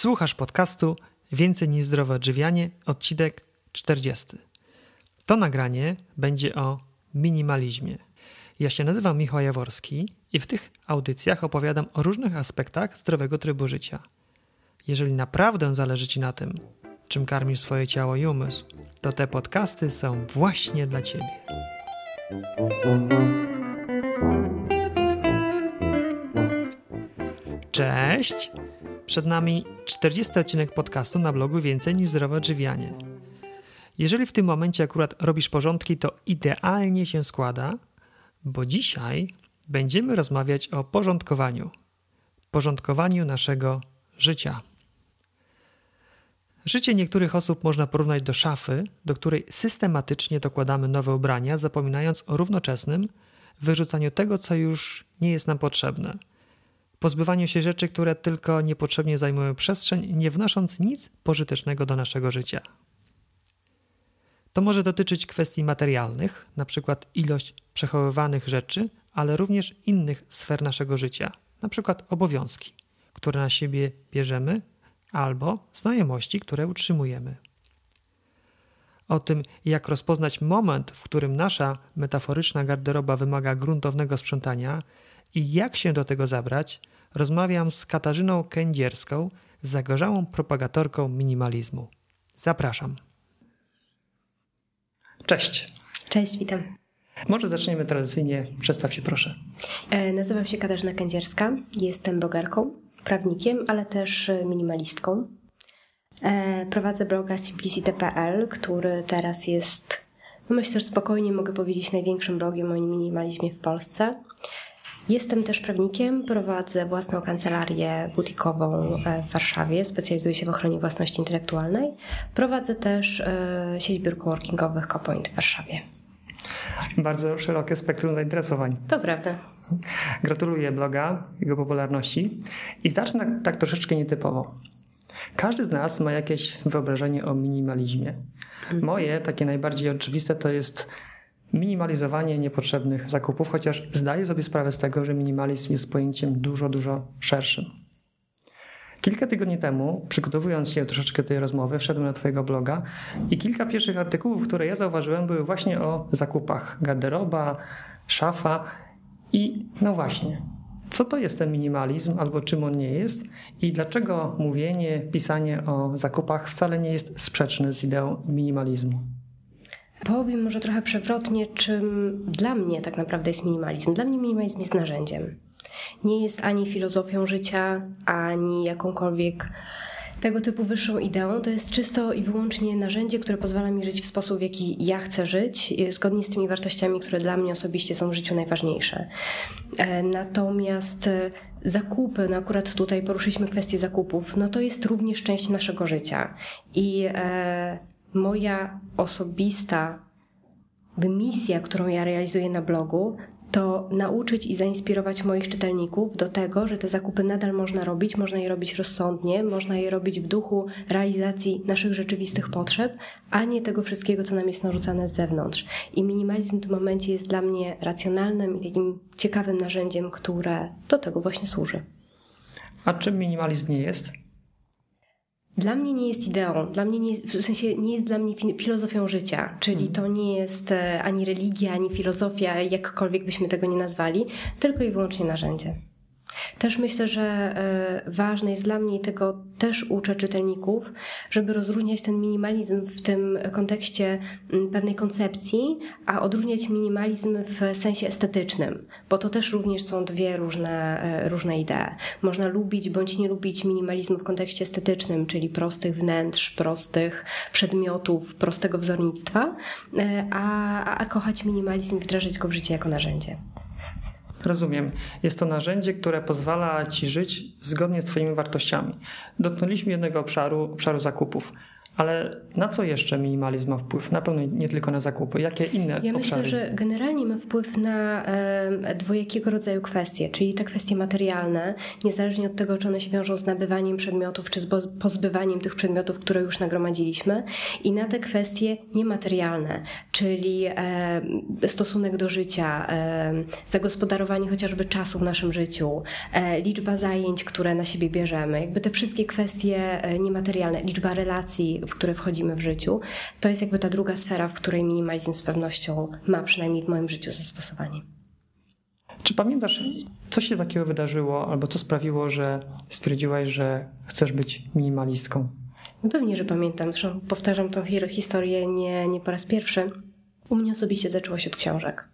Słuchasz podcastu Więcej niż zdrowe odżywianie, odcinek 40. To nagranie będzie o minimalizmie. Ja się nazywam Michał Jaworski i w tych audycjach opowiadam o różnych aspektach zdrowego trybu życia. Jeżeli naprawdę zależy Ci na tym, czym karmisz swoje ciało i umysł, to te podcasty są właśnie dla Ciebie. Cześć! Przed nami 40 odcinek podcastu na blogu Więcej niż zdrowe odżywianie. Jeżeli w tym momencie akurat robisz porządki, to idealnie się składa, bo dzisiaj będziemy rozmawiać o porządkowaniu. Porządkowaniu naszego życia. Życie niektórych osób można porównać do szafy, do której systematycznie dokładamy nowe ubrania, zapominając o równoczesnym wyrzucaniu tego, co już nie jest nam potrzebne – pozbywaniu się rzeczy, które tylko niepotrzebnie zajmują przestrzeń, nie wnosząc nic pożytecznego do naszego życia. To może dotyczyć kwestii materialnych, np. ilość przechowywanych rzeczy, ale również innych sfer naszego życia, np. obowiązki, które na siebie bierzemy, albo znajomości, które utrzymujemy. O tym, jak rozpoznać moment, w którym nasza metaforyczna garderoba wymaga gruntownego sprzątania i jak się do tego zabrać, rozmawiam z Katarzyną Kędzierską, zagorzałą propagatorką minimalizmu. Zapraszam. Cześć. Cześć, witam. Może zaczniemy tradycyjnie. Przedstaw się proszę. E, nazywam się Katarzyna Kędzierska. Jestem blogerką, prawnikiem, ale też e, minimalistką. E, prowadzę bloga simplicity.pl, który teraz jest, no myślę, że spokojnie mogę powiedzieć, największym blogiem o minimalizmie w Polsce. Jestem też prawnikiem, prowadzę własną kancelarię butikową e, w Warszawie, specjalizuję się w ochronie własności intelektualnej. Prowadzę też e, sieć biur coworkingowych Copoint w Warszawie. Bardzo szerokie spektrum zainteresowań. To prawda. Gratuluję bloga, jego popularności i zacznę tak, tak troszeczkę nietypowo. Każdy z nas ma jakieś wyobrażenie o minimalizmie. Mhm. Moje, takie najbardziej oczywiste, to jest minimalizowanie niepotrzebnych zakupów, chociaż zdaję sobie sprawę z tego, że minimalizm jest pojęciem dużo, dużo szerszym. Kilka tygodni temu, przygotowując się troszeczkę tej rozmowy, wszedłem na Twojego bloga i kilka pierwszych artykułów, które ja zauważyłem, były właśnie o zakupach. Garderoba, szafa i no właśnie, co to jest ten minimalizm albo czym on nie jest i dlaczego mówienie, pisanie o zakupach wcale nie jest sprzeczne z ideą minimalizmu. Powiem może trochę przewrotnie, czym dla mnie tak naprawdę jest minimalizm. Dla mnie minimalizm jest narzędziem. Nie jest ani filozofią życia, ani jakąkolwiek tego typu wyższą ideą. To jest czysto i wyłącznie narzędzie, które pozwala mi żyć w sposób, w jaki ja chcę żyć, zgodnie z tymi wartościami, które dla mnie osobiście są w życiu najważniejsze. E, natomiast e, zakupy, no akurat tutaj poruszyliśmy kwestię zakupów, no to jest również część naszego życia. I e, moja osobista misja, którą ja realizuję na blogu, to nauczyć i zainspirować moich czytelników do tego, że te zakupy nadal można robić, można je robić rozsądnie, można je robić w duchu realizacji naszych rzeczywistych potrzeb, a nie tego wszystkiego, co nam jest narzucane z zewnątrz. I minimalizm w tym momencie jest dla mnie racjonalnym i takim ciekawym narzędziem, które do tego właśnie służy. A czym minimalizm nie jest? Dla mnie nie jest ideą, dla mnie nie jest, w sensie nie jest dla mnie filozofią życia, czyli mhm. to nie jest e, ani religia, ani filozofia, jakkolwiek byśmy tego nie nazwali, tylko i wyłącznie narzędzie. Też myślę, że e, ważne jest dla mnie i tego też uczę czytelników, żeby rozróżniać ten minimalizm w tym kontekście pewnej koncepcji, a odróżniać minimalizm w sensie estetycznym, bo to też również są dwie różne, e, różne idee. Można lubić bądź nie lubić minimalizmu w kontekście estetycznym, czyli prostych wnętrz, prostych przedmiotów, prostego wzornictwa, e, a, a kochać minimalizm i wdrażać go w życie jako narzędzie. Rozumiem. Jest to narzędzie, które pozwala ci żyć zgodnie z Twoimi wartościami. Dotknęliśmy jednego obszaru, obszaru zakupów. Ale na co jeszcze minimalizm ma wpływ? Na pewno nie tylko na zakupy. Jakie inne Ja obszary? myślę, że generalnie ma wpływ na e, dwojakiego rodzaju kwestie, czyli te kwestie materialne, niezależnie od tego, czy one się wiążą z nabywaniem przedmiotów, czy z pozbywaniem tych przedmiotów, które już nagromadziliśmy, i na te kwestie niematerialne, czyli e, stosunek do życia, e, zagospodarowanie chociażby czasu w naszym życiu, e, liczba zajęć, które na siebie bierzemy, jakby te wszystkie kwestie e, niematerialne, liczba relacji, w które wchodzimy w życiu, to jest jakby ta druga sfera, w której minimalizm z pewnością ma przynajmniej w moim życiu zastosowanie. Czy pamiętasz, co się takiego wydarzyło, albo co sprawiło, że stwierdziłaś, że chcesz być minimalistką? No pewnie, że pamiętam. Zresztą powtarzam tą historię nie, nie po raz pierwszy. U mnie osobiście zaczęło się od książek.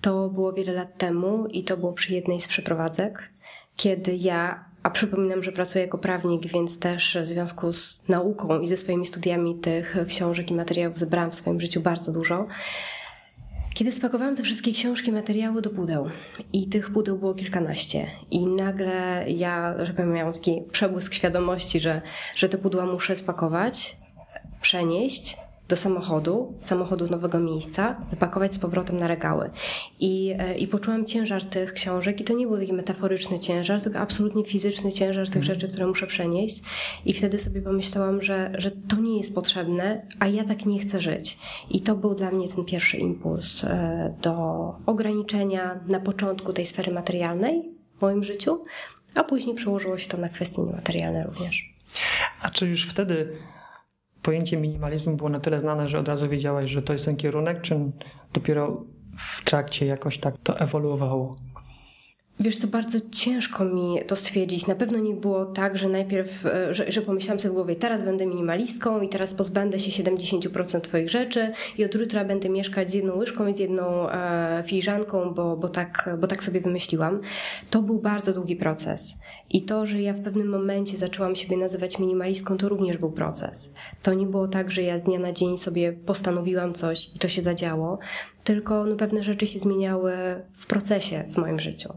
To było wiele lat temu i to było przy jednej z przeprowadzek, kiedy ja a przypominam, że pracuję jako prawnik, więc też w związku z nauką i ze swoimi studiami tych książek i materiałów zebrałam w swoim życiu bardzo dużo. Kiedy spakowałam te wszystkie książki, materiały do pudeł i tych pudeł było kilkanaście i nagle ja, że miałam taki przebłysk świadomości, że, że te pudła muszę spakować, przenieść, do samochodu, z samochodu nowego miejsca, wypakować z powrotem na regały. I, e, I poczułam ciężar tych książek i to nie był taki metaforyczny ciężar, tylko absolutnie fizyczny ciężar tych mhm. rzeczy, które muszę przenieść. I wtedy sobie pomyślałam, że, że to nie jest potrzebne, a ja tak nie chcę żyć. I to był dla mnie ten pierwszy impuls e, do ograniczenia na początku tej sfery materialnej w moim życiu, a później przełożyło się to na kwestie niematerialne również. A czy już wtedy pojęcie minimalizmu było na tyle znane, że od razu wiedziałaś, że to jest ten kierunek, czy dopiero w trakcie jakoś tak to ewoluowało? Wiesz co, bardzo ciężko mi to stwierdzić. Na pewno nie było tak, że najpierw, e, że, że pomyślałam sobie w głowie, teraz będę minimalistką i teraz pozbędę się 70% Twoich rzeczy i od jutra będę mieszkać z jedną łyżką i z jedną e, filiżanką, bo, bo, tak, bo tak sobie wymyśliłam. To był bardzo długi proces. I to, że ja w pewnym momencie zaczęłam siebie nazywać minimalistką, to również był proces. To nie było tak, że ja z dnia na dzień sobie postanowiłam coś i to się zadziało, tylko no, pewne rzeczy się zmieniały w procesie w moim życiu.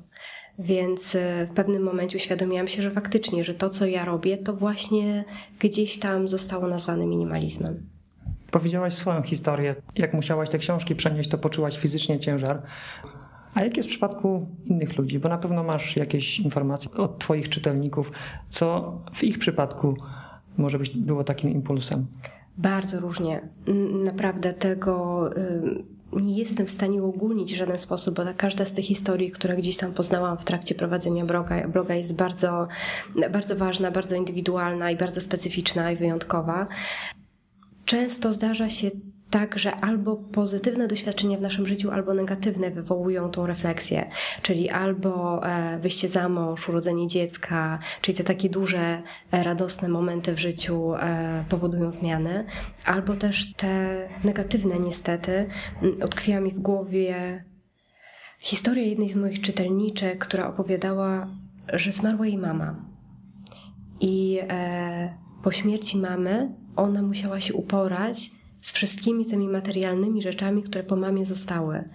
Więc e, w pewnym momencie uświadomiłam się, że faktycznie, że to, co ja robię, to właśnie gdzieś tam zostało nazwane minimalizmem. Powiedziałaś swoją historię. Jak musiałaś te książki przenieść, to poczułaś fizycznie ciężar. A jak jest w przypadku innych ludzi? Bo na pewno masz jakieś informacje od Twoich czytelników, co w ich przypadku może być było takim impulsem? Bardzo różnie. Naprawdę tego nie jestem w stanie uogólnić w żaden sposób, bo każda z tych historii, które gdzieś tam poznałam w trakcie prowadzenia bloga, bloga jest bardzo, bardzo ważna, bardzo indywidualna i bardzo specyficzna i wyjątkowa. Często zdarza się tak, że albo pozytywne doświadczenia w naszym życiu, albo negatywne wywołują tą refleksję, czyli albo e, wyjście za mąż, urodzenie dziecka, czyli te takie duże, e, radosne momenty w życiu e, powodują zmiany, albo też te negatywne niestety. Utkwiła mi w głowie historia jednej z moich czytelniczek, która opowiadała, że zmarła jej mama. I po śmierci mamy ona musiała się uporać z wszystkimi tymi materialnymi rzeczami, które po mamie zostały.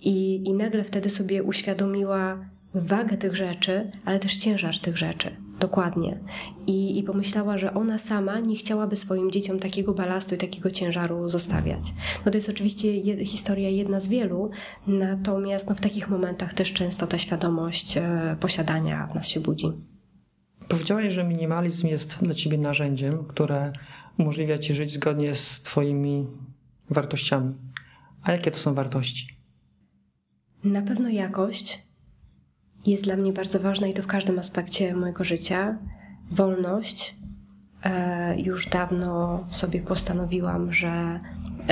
I, I nagle wtedy sobie uświadomiła wagę tych rzeczy, ale też ciężar tych rzeczy. Dokładnie. I, I pomyślała, że ona sama nie chciałaby swoim dzieciom takiego balastu i takiego ciężaru zostawiać. No to jest oczywiście historia jedna z wielu, natomiast no, w takich momentach też często ta świadomość e, posiadania w nas się budzi. Powiedziałaś, że minimalizm jest dla ciebie narzędziem, które umożliwia ci żyć zgodnie z twoimi wartościami. A jakie to są wartości? Na pewno jakość jest dla mnie bardzo ważna i to w każdym aspekcie mojego życia. Wolność. E, już dawno sobie postanowiłam, że,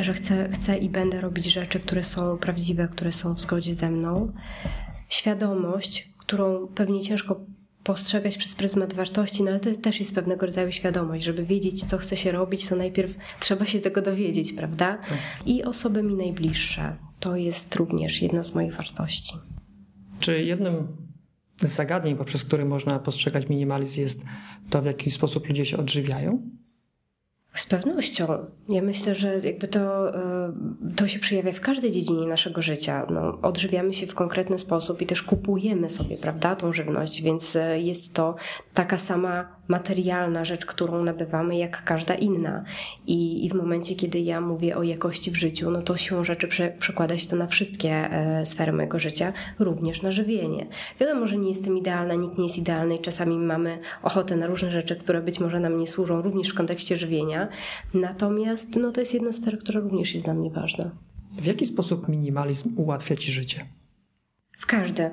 że chcę, chcę i będę robić rzeczy, które są prawdziwe, które są w zgodzie ze mną. Świadomość, którą pewnie ciężko postrzegać przez pryzmat wartości, no ale to też jest pewnego rodzaju świadomość. Żeby wiedzieć, co chce się robić, to najpierw trzeba się tego dowiedzieć, prawda? Tak. I osoby mi najbliższe. To jest również jedna z moich wartości. Czy jednym z zagadnień, poprzez które można postrzegać minimalizm, jest to, w jaki sposób ludzie się odżywiają? Z pewnością. Ja myślę, że jakby to, e, to się przejawia w każdej dziedzinie naszego życia. No, odżywiamy się w konkretny sposób i też kupujemy sobie, prawda, tą żywność, więc e, jest to taka sama materialna rzecz, którą nabywamy, jak każda inna. I, i w momencie, kiedy ja mówię o jakości w życiu, no to siłą rzeczy prze, przekłada się to na wszystkie e, sfery mojego życia, również na żywienie. Wiadomo, że nie jestem idealna, nikt nie jest idealny i czasami mamy ochotę na różne rzeczy, które być może nam nie służą, również w kontekście żywienia. Natomiast no, to jest jedna sfera, która również jest dla mnie ważna. W jaki sposób minimalizm ułatwia Ci życie? W każde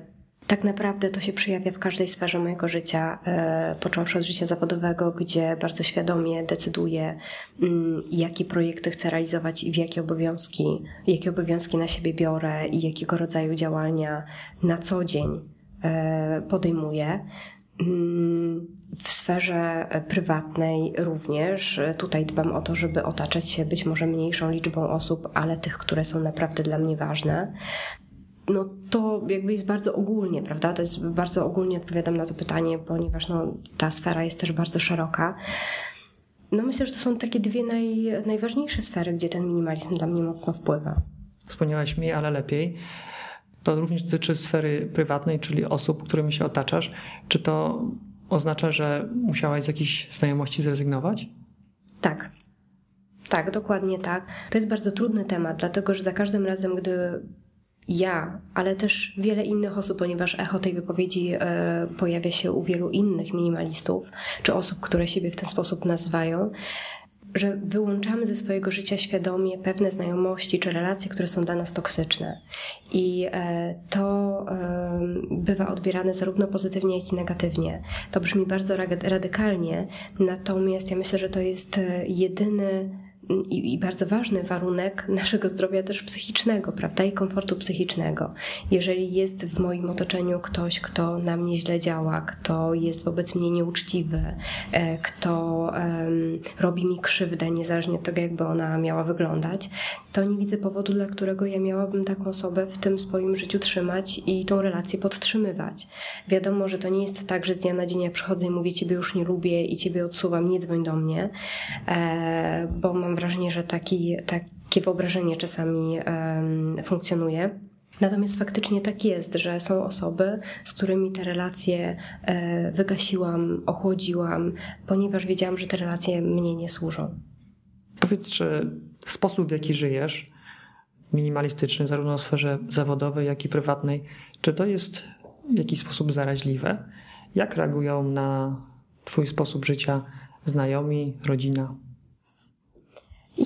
tak naprawdę to się przejawia w każdej sferze mojego życia, e, począwszy od życia zawodowego, gdzie bardzo świadomie decyduję, mm, jakie projekty chcę realizować i w jakie obowiązki, jakie obowiązki na siebie biorę i jakiego rodzaju działania na co dzień e, podejmuję. Mm, w sferze prywatnej również tutaj dbam o to, żeby otaczać się być może mniejszą liczbą osób, ale tych, które są naprawdę dla mnie ważne no to jakby jest bardzo ogólnie, prawda? To jest bardzo ogólnie odpowiadam na to pytanie, ponieważ no, ta sfera jest też bardzo szeroka. No myślę, że to są takie dwie naj, najważniejsze sfery, gdzie ten minimalizm dla mnie mocno wpływa. Wspomniałaś mi, ale lepiej. To również dotyczy sfery prywatnej, czyli osób, którymi się otaczasz. Czy to oznacza, że musiałaś z jakichś znajomości zrezygnować? Tak. Tak, dokładnie tak. To jest bardzo trudny temat, dlatego że za każdym razem, gdy ja, ale też wiele innych osób, ponieważ echo tej wypowiedzi e, pojawia się u wielu innych minimalistów, czy osób, które siebie w ten sposób nazywają, że wyłączamy ze swojego życia świadomie pewne znajomości czy relacje, które są dla nas toksyczne. I e, to e, bywa odbierane zarówno pozytywnie, jak i negatywnie. To brzmi bardzo radykalnie, natomiast ja myślę, że to jest jedyny i, i, bardzo ważny warunek naszego zdrowia też psychicznego, prawda, i komfortu psychicznego. Jeżeli jest w moim otoczeniu ktoś, kto na mnie źle działa, kto jest wobec mnie nieuczciwy, e, kto robi mi krzywdę, niezależnie od tego, jakby ona miała wyglądać, to nie widzę powodu, dla którego ja miałabym taką osobę w tym swoim życiu trzymać i tą relację podtrzymywać. Wiadomo, że to nie jest tak, że z dnia na dzień ja przychodzę i mówię, ciebie już nie lubię i ciebie odsuwam, nie dzwoń do mnie, e, bo mam wrażenie, że taki, takie wyobrażenie czasami funkcjonuje. Natomiast faktycznie tak jest, że są osoby, z którymi te relacje e, wygasiłam, ochłodziłam, ponieważ wiedziałam, że te relacje mnie nie służą. Powiedz, czy sposób, w jaki żyjesz, minimalistyczny, zarówno w sferze zawodowej, jak i prywatnej, czy to jest w jakiś sposób zaraźliwe? Jak reagują na Twój sposób życia znajomi, rodzina?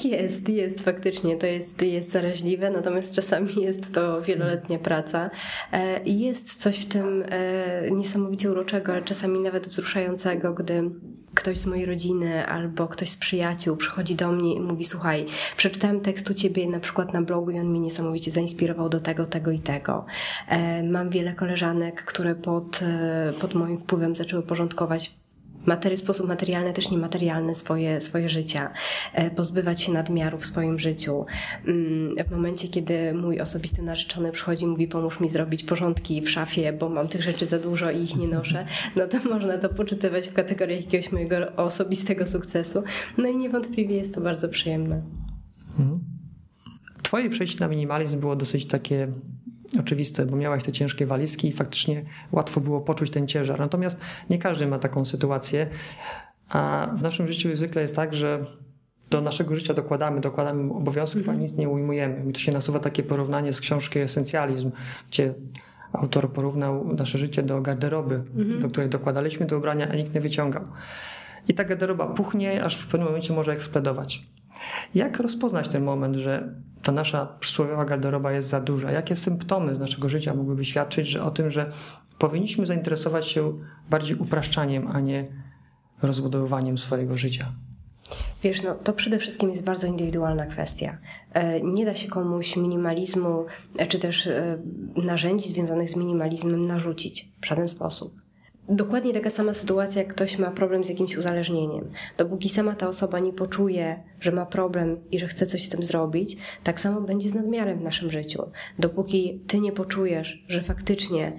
Jest, jest faktycznie, to jest, jest zaraźliwe, natomiast czasami jest to wieloletnia praca e, jest coś w tym e, niesamowicie uroczego, ale czasami nawet wzruszającego, gdy ktoś z mojej rodziny albo ktoś z przyjaciół przychodzi do mnie i mówi: Słuchaj, przeczytałem tekst u ciebie na przykład na blogu i on mnie niesamowicie zainspirował do tego, tego i tego. E, mam wiele koleżanek, które pod, pod moim wpływem zaczęły porządkować matery, sposób materialny, też niematerialny swoje, swoje życia, e, pozbywać się nadmiaru w swoim życiu. Mm, w momencie, kiedy mój osobisty narzeczony przychodzi i mówi, pomóż mi zrobić porządki w szafie, bo mam tych rzeczy za dużo i ich nie noszę, no to można to poczytywać w kategoriach jakiegoś mojego osobistego sukcesu. No i niewątpliwie jest to bardzo przyjemne. Mhm. Twoje przejście na minimalizm było dosyć takie oczywiste, bo miałaś te ciężkie walizki i faktycznie łatwo było poczuć ten ciężar. Natomiast nie każdy ma taką sytuację, a w naszym życiu zwykle jest tak, że do naszego życia dokładamy, dokładamy obowiązków, a nic nie ujmujemy. Mi to się nasuwa takie porównanie z książki Esencjalizm, gdzie autor porównał nasze życie do garderoby, mhm. do której dokładaliśmy do ubrania, a nikt nie wyciągał. I ta garderoba puchnie, aż w pewnym momencie może eksplodować. Jak rozpoznać ten moment, że ta nasza przysłowiowa garderoba jest za duża? Jakie symptomy z naszego życia mogłyby świadczyć że o tym, że powinniśmy zainteresować się bardziej upraszczaniem, a nie rozbudowywaniem swojego życia? Wiesz, no to przede wszystkim jest bardzo indywidualna kwestia. E, nie da się komuś minimalizmu, e, czy też e, narzędzi związanych z minimalizmem narzucić w żaden sposób. Dokładnie taka sama sytuacja, jak ktoś ma problem z jakimś uzależnieniem. Dopóki sama ta osoba nie poczuje, że ma problem i że chce coś z tym zrobić, tak samo będzie z nadmiarem w naszym życiu. Dopóki ty nie poczujesz, że faktycznie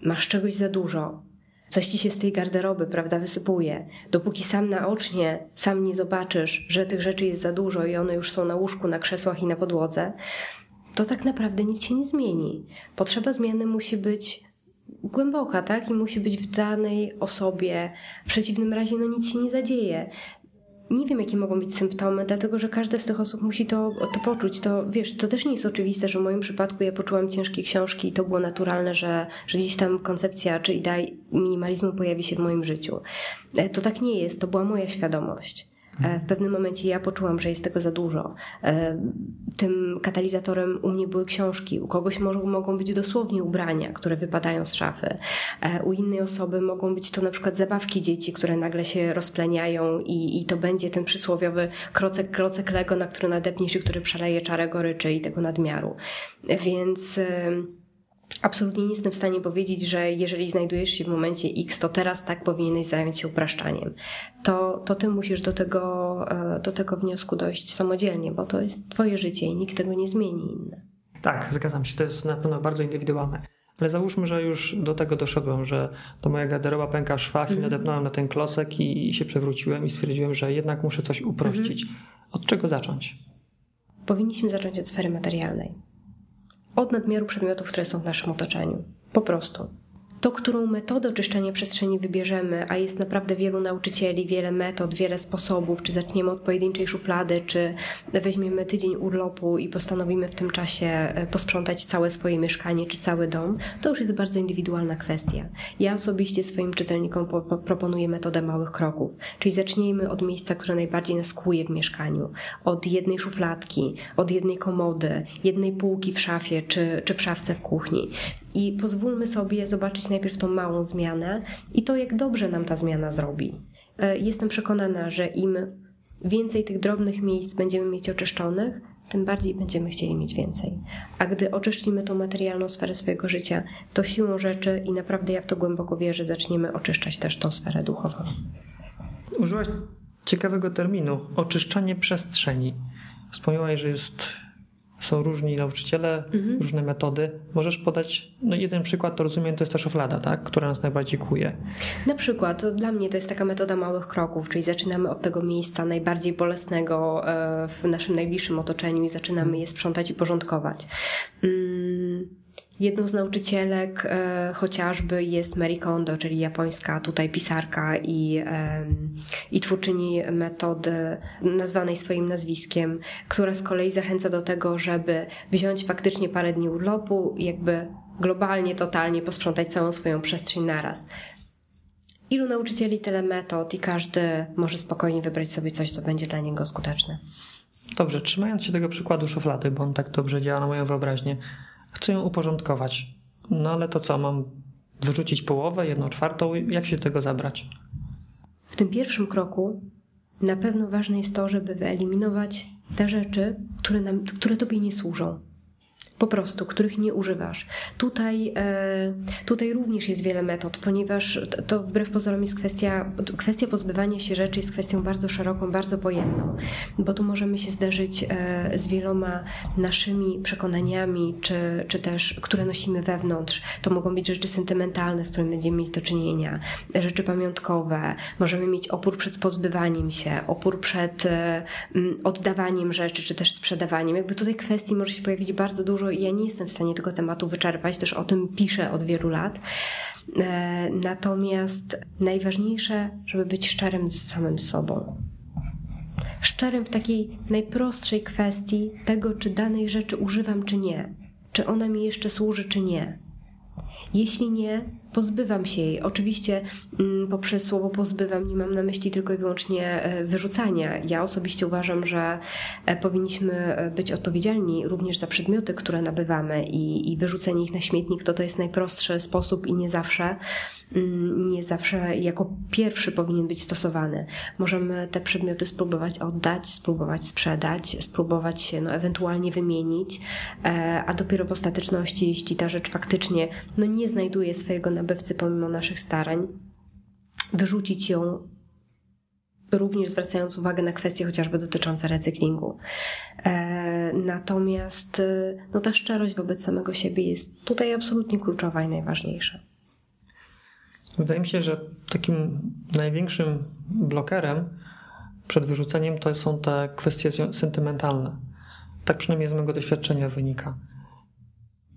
masz czegoś za dużo, coś ci się z tej garderoby, prawda, wysypuje. Dopóki sam naocznie, sam nie zobaczysz, że tych rzeczy jest za dużo i one już są na łóżku, na krzesłach i na podłodze, to tak naprawdę nic się nie zmieni. Potrzeba zmiany musi być głęboka, tak? I musi być w danej osobie. W przeciwnym razie no nic się nie zadzieje nie wiem, jakie mogą być symptomy, dlatego że każda z tych osób musi to, to poczuć. To wiesz, to też nie jest oczywiste, że w moim przypadku ja poczułam ciężkie książki i to było naturalne, że, że gdzieś tam koncepcja czy idea minimalizmu pojawi się w moim życiu. E, to tak nie jest, to była moja świadomość. E, w pewnym momencie ja poczułam, że jest tego za dużo. E, tym katalizatorem u mnie były książki, u kogoś mogą być dosłownie ubrania, które wypadają z szafy. E, u innej osoby mogą być to na przykład zabawki dzieci, które nagle się rozpleniają i, i to będzie ten przysłowiowy krocek, krocek Lego, na który nadepniesz i który przeleje czarę goryczy i tego nadmiaru. Więc absolutnie nie jestem w stanie powiedzieć, że jeżeli znajdujesz się w momencie X, to teraz tak powinieneś zająć się upraszczaniem. To, to ty musisz do tego, e, do tego wniosku dojść samodzielnie, bo to jest twoje życie i nikt tego nie zmieni inne. Tak, zgadzam się, to jest na pewno bardzo indywidualne. Ale załóżmy, że już do tego doszedłem, że to moja garderoba pęka w szwach mm. i mhm. nadepnąłem na ten klocek i, i, się przewróciłem i stwierdziłem, że jednak muszę coś uprościć. Mm. Od czego zacząć? Powinniśmy zacząć od sfery materialnej od nadmiaru przedmiotów, które są w naszym otoczeniu. Po prostu to, którą metodę oczyszczania przestrzeni wybierzemy, a jest naprawdę wielu nauczycieli, wiele metod, wiele sposobów, czy zaczniemy od pojedynczej szuflady, czy weźmiemy tydzień urlopu i postanowimy w tym czasie e, posprzątać całe swoje mieszkanie, czy cały dom, to już jest bardzo indywidualna kwestia. Ja osobiście swoim czytelnikom po, po, proponuję metodę małych kroków, czyli zacznijmy od miejsca, które najbardziej nas kłuje w mieszkaniu, od jednej szufladki, od jednej komody, jednej półki w szafie, czy, czy w szafce w kuchni i pozwólmy sobie zobaczyć najpierw tą małą zmianę i to, jak dobrze nam ta zmiana zrobi. E, jestem przekonana, że im więcej tych drobnych miejsc będziemy mieć oczyszczonych, tym bardziej będziemy chcieli mieć więcej. A gdy oczyszczymy tą materialną sferę swojego życia, to siłą rzeczy i naprawdę ja w to głęboko wierzę, zaczniemy oczyszczać też tą sferę duchową. Użyłaś ciekawego terminu oczyszczanie przestrzeni. Wspomniałaś, że jest są różni nauczyciele, mhm. różne metody. Możesz podać, no jeden przykład, to rozumiem, to jest ta szuflada, tak? która nas najbardziej kuje. Na przykład, dla mnie to jest taka metoda małych kroków, czyli zaczynamy od tego miejsca najbardziej bolesnego e, w naszym najbliższym otoczeniu i zaczynamy je sprzątać i porządkować. Mm Jedną z nauczycielek e, chociażby jest Mary Kondo, czyli japońska tutaj pisarka i, e, i twórczyni metody nazwanej swoim nazwiskiem, która z kolei zachęca do tego, żeby wziąć faktycznie parę dni urlopu jakby globalnie, totalnie posprzątać całą swoją przestrzeń naraz. Ilu nauczycieli, tyle metod i każdy może spokojnie wybrać sobie coś, co będzie dla niego skuteczne. Dobrze, trzymając się tego przykładu szuflady, bo on tak dobrze działa na moją wyobraźnię, Chcę ją uporządkować. No ale to co, mam wyrzucić połowę, jedną czwartą? Jak się tego zabrać? W tym pierwszym kroku na pewno ważne jest to, żeby wyeliminować te rzeczy, które, nam, które tobie nie służą po prostu, których nie używasz. Tutaj, e, tutaj również jest wiele metod, ponieważ to wbrew pozorom jest kwestia, kwestia pozbywania się rzeczy jest kwestią bardzo szeroką, bardzo pojemną, bo tu możemy się zderzyć e, z wieloma naszymi przekonaniami, czy, czy też, które nosimy wewnątrz. To mogą być rzeczy sentymentalne, z którymi będziemy mieć do czynienia, rzeczy pamiątkowe, możemy mieć opór przed pozbywaniem się, opór przed e, oddawaniem rzeczy, czy też sprzedawaniem. Jakby tutaj kwestii może się pojawić bardzo dużo ja nie jestem w stanie tego tematu wyczerpać, też o tym piszę od wielu lat. E, natomiast najważniejsze, żeby być szczerym z samym sobą. Szczerym w takiej najprostszej kwestii tego, czy danej rzeczy używam, czy nie. Czy ona mi jeszcze służy, czy nie. Jeśli nie, pozbywam się jej. Oczywiście mm, poprzez słowo pozbywam nie mam na myśli tylko i wyłącznie e, wyrzucania. Ja osobiście uważam, że e, powinniśmy e, być odpowiedzialni również za przedmioty, które nabywamy i, i wyrzucenie ich na śmietnik to to jest najprostszy sposób i nie zawsze, mm, nie zawsze jako pierwszy powinien być stosowany. Możemy te przedmioty spróbować oddać, spróbować sprzedać, spróbować się no, ewentualnie wymienić, a dopiero w ostateczności, jeśli ta rzecz faktycznie no, nie znajduje swojego nabywcy pomimo naszych starań, wyrzucić ją również zwracając uwagę na kwestie chociażby dotyczące recyklingu. E, natomiast e, no, ta szczerość wobec samego siebie jest tutaj absolutnie kluczowa i najważniejsza. Wydaje mi się, że takim największym blokerem przed wyrzuceniem to są te kwestie sentymentalne. Tak przynajmniej z mojego doświadczenia wynika.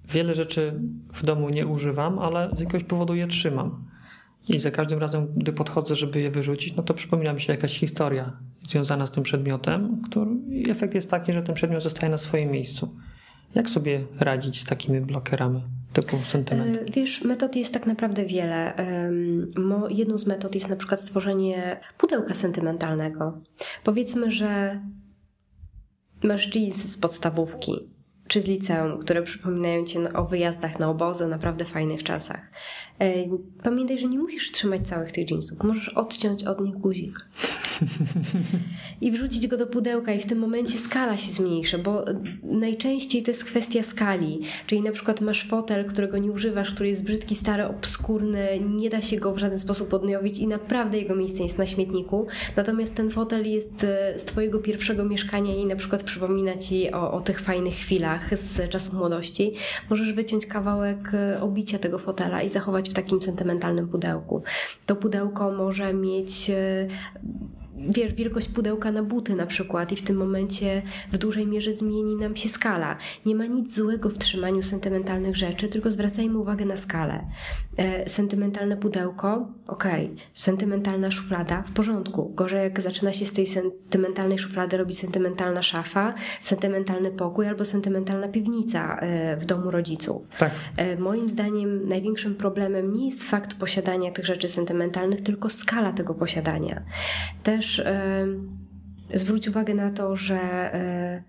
Wiele rzeczy w domu nie używam, ale z jakiegoś powodu je trzymam. I za każdym razem, gdy podchodzę, żeby je wyrzucić, no to przypomina mi się jakaś historia związana z tym przedmiotem, który efekt jest taki, że ten przedmiot zostaje na swoim miejscu. Jak sobie radzić z takimi blokerami typu sentyment? E, wiesz, metod jest tak naprawdę wiele. Jedną z metod jest na przykład stworzenie pudełka sentymentalnego. Powiedzmy, że masz jeans z podstawówki czy z liceum, które przypominają ci o wyjazdach na obozy, naprawdę fajnych czasach. Pamiętaj, że nie musisz trzymać całych tych jeansów. Możesz odciąć od nich guzik. I wrzucić go do pudełka i w tym momencie skala się zmniejszy, bo najczęściej to jest kwestia skali. Czyli na przykład masz fotel, którego nie używasz, który jest brzydki, stary, obskurny, nie da się go w żaden sposób odnowić i naprawdę jego miejsce jest na śmietniku. Natomiast ten fotel jest e, z twojego pierwszego mieszkania i na przykład przypomina ci o, o tych fajnych chwilach z czasów młodości. Możesz wyciąć kawałek e, obicia tego fotela i zachować w takim sentymentalnym pudełku. To pudełko może mieć e, wiesz, wielkość pudełka na buty na przykład i w tym momencie w dużej mierze zmieni nam się skala. Nie ma nic złego w trzymaniu sentymentalnych rzeczy, tylko zwracajmy uwagę na skalę. E, sentymentalne pudełko, okej. Okay. Sentymentalna szuflada, w porządku. Gorzej jak zaczyna się z tej sentymentalnej szuflady robi sentymentalna szafa, sentymentalny pokój albo sentymentalna piwnica e, w domu rodziców. Tak. E, moim zdaniem największym problemem nie jest fakt posiadania tych rzeczy sentymentalnych, tylko skala tego posiadania. Też też zwróć uwagę na to, że e,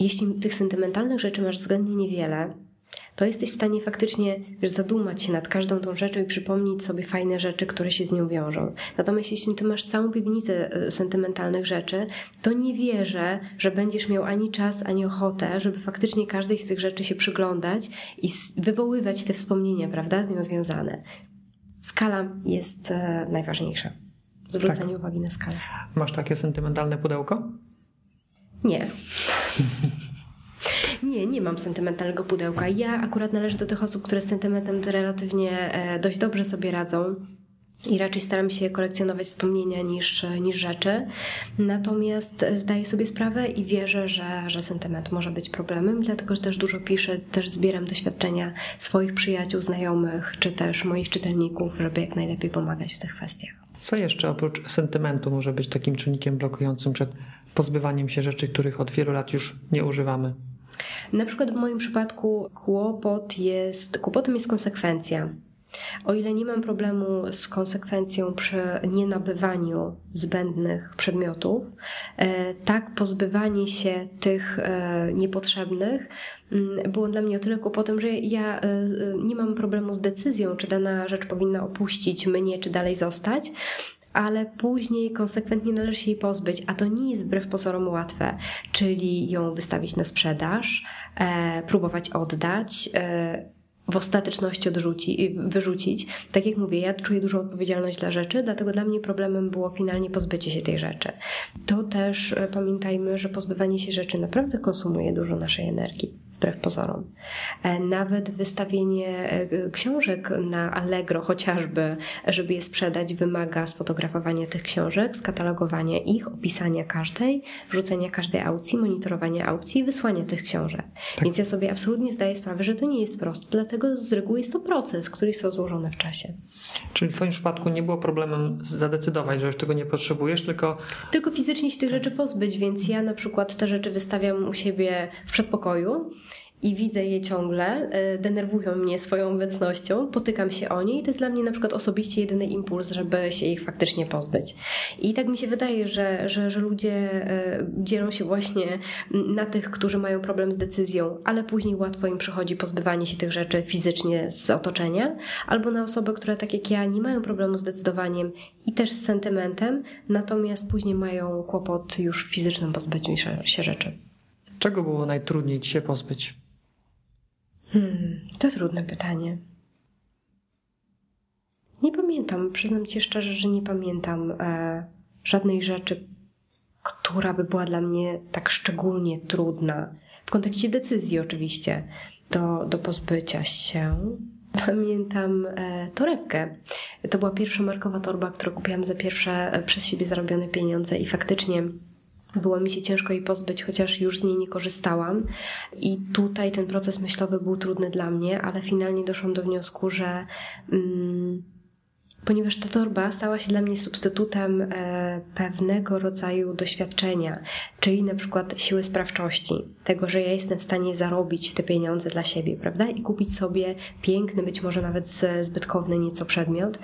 jeśli tych sentymentalnych rzeczy masz względnie niewiele, to jesteś w stanie faktycznie wiesz, zadumać się nad każdą tą rzeczą i przypomnieć sobie fajne rzeczy, które się z nią wiążą. Natomiast jeśli ty masz całą piwnicę e, sentymentalnych rzeczy, to nie wierzę, że będziesz miał ani czas, ani ochotę, żeby faktycznie każdej z tych rzeczy się przyglądać i wywoływać te wspomnienia, prawda, z nią związane. Skala jest e, najważniejsza zwrócenie tak. uwagi na skalę. Masz takie sentymentalne pudełko? Nie. Nie, nie mam sentymentalnego pudełka. Ja akurat należę do tych osób, które z sentymentem relatywnie e, dość dobrze sobie radzą. I raczej staram się kolekcjonować wspomnienia niż, niż rzeczy. Natomiast zdaję sobie sprawę i wierzę, że, że sentyment może być problemem, dlatego że też dużo piszę, też zbieram doświadczenia swoich przyjaciół, znajomych, czy też moich czytelników, żeby jak najlepiej pomagać w tych kwestiach. Co jeszcze oprócz sentymentu może być takim czynnikiem blokującym przed pozbywaniem się rzeczy, których od wielu lat już nie używamy? Na przykład w moim przypadku kłopot jest, kłopotem jest konsekwencja. O ile nie mam problemu z konsekwencją przy nienabywaniu zbędnych przedmiotów, e, tak pozbywanie się tych e, niepotrzebnych było dla mnie o tyle kłopotem, że ja e, nie mam problemu z decyzją, czy dana rzecz powinna opuścić mnie, czy dalej zostać, ale później konsekwentnie należy się jej pozbyć, a to nie jest wbrew pozorom łatwe, czyli ją wystawić na sprzedaż, próbować oddać w ostateczności odrzuci, wyrzucić. Tak jak mówię, ja czuję dużą odpowiedzialność dla rzeczy, dlatego dla mnie problemem było finalnie pozbycie się tej rzeczy. To też e, pamiętajmy, że pozbywanie się rzeczy naprawdę konsumuje dużo naszej energii wbrew pozorom. E, nawet wystawienie e, książek na Allegro chociażby, żeby je sprzedać, wymaga sfotografowania tych książek, skatalogowania ich, opisania każdej, wrzucenia każdej aukcji, monitorowania aukcji i wysłania tych książek. Tak. Więc ja sobie absolutnie zdaję sprawę, że to nie jest proste, dlatego z reguły jest to proces, który jest rozłożony w czasie. Czyli w Twoim przypadku nie było problemem zadecydować, że już tego nie potrzebujesz, tylko. Tylko fizycznie się tych rzeczy pozbyć, więc ja na przykład te rzeczy wystawiam u siebie w przedpokoju i widzę je ciągle, e, denerwują mnie swoją obecnością, potykam się o nie i to jest dla mnie na przykład osobiście jedyny impuls, żeby się ich faktycznie pozbyć. I tak mi się wydaje, że, że, że ludzie e, dzielą się właśnie na tych, którzy mają problem z decyzją, ale później łatwo im przychodzi pozbywanie się tych rzeczy fizycznie z otoczenia, albo na osoby, które tak jak ja nie mają problemu z decydowaniem i też z sentymentem, natomiast później mają kłopot już w fizycznym pozbyciu się rzeczy. Czego było najtrudniej ci się pozbyć? Hmm, to trudne pytanie. Nie pamiętam, przyznam ci szczerze, że nie pamiętam e, żadnej rzeczy, która by była dla mnie tak szczególnie trudna. W kontekście decyzji, oczywiście, do, do pozbycia się. Pamiętam e, torebkę. To była pierwsza markowa torba, którą kupiłam za pierwsze e, przez siebie zarobione pieniądze i faktycznie było mi się ciężko jej pozbyć, chociaż już z niej nie korzystałam. I tutaj ten proces myślowy był trudny dla mnie, ale finalnie doszłam do wniosku, że. Mm, ponieważ ta torba stała się dla mnie substytutem e, pewnego rodzaju doświadczenia, czyli na przykład siły sprawczości, tego, że ja jestem w stanie zarobić te pieniądze dla siebie, prawda? I kupić sobie piękny, być może nawet zbytkowny nieco przedmiot.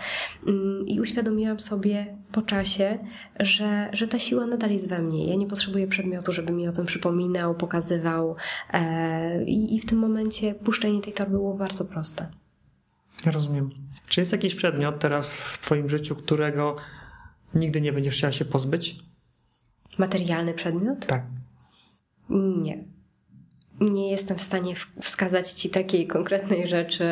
Mm, I uświadomiłam sobie po czasie, że, że ta siła nadal jest we mnie. Ja nie potrzebuję przedmiotu, żeby mi o tym przypominał, pokazywał. E, I, i w tym momencie puszczenie tej torby było bardzo proste. Rozumiem. Czy jest jakiś przedmiot teraz w Twoim życiu, którego nigdy nie będziesz chciała się pozbyć? Materialny przedmiot? Tak. Nie nie jestem w stanie wskazać ci takiej konkretnej rzeczy,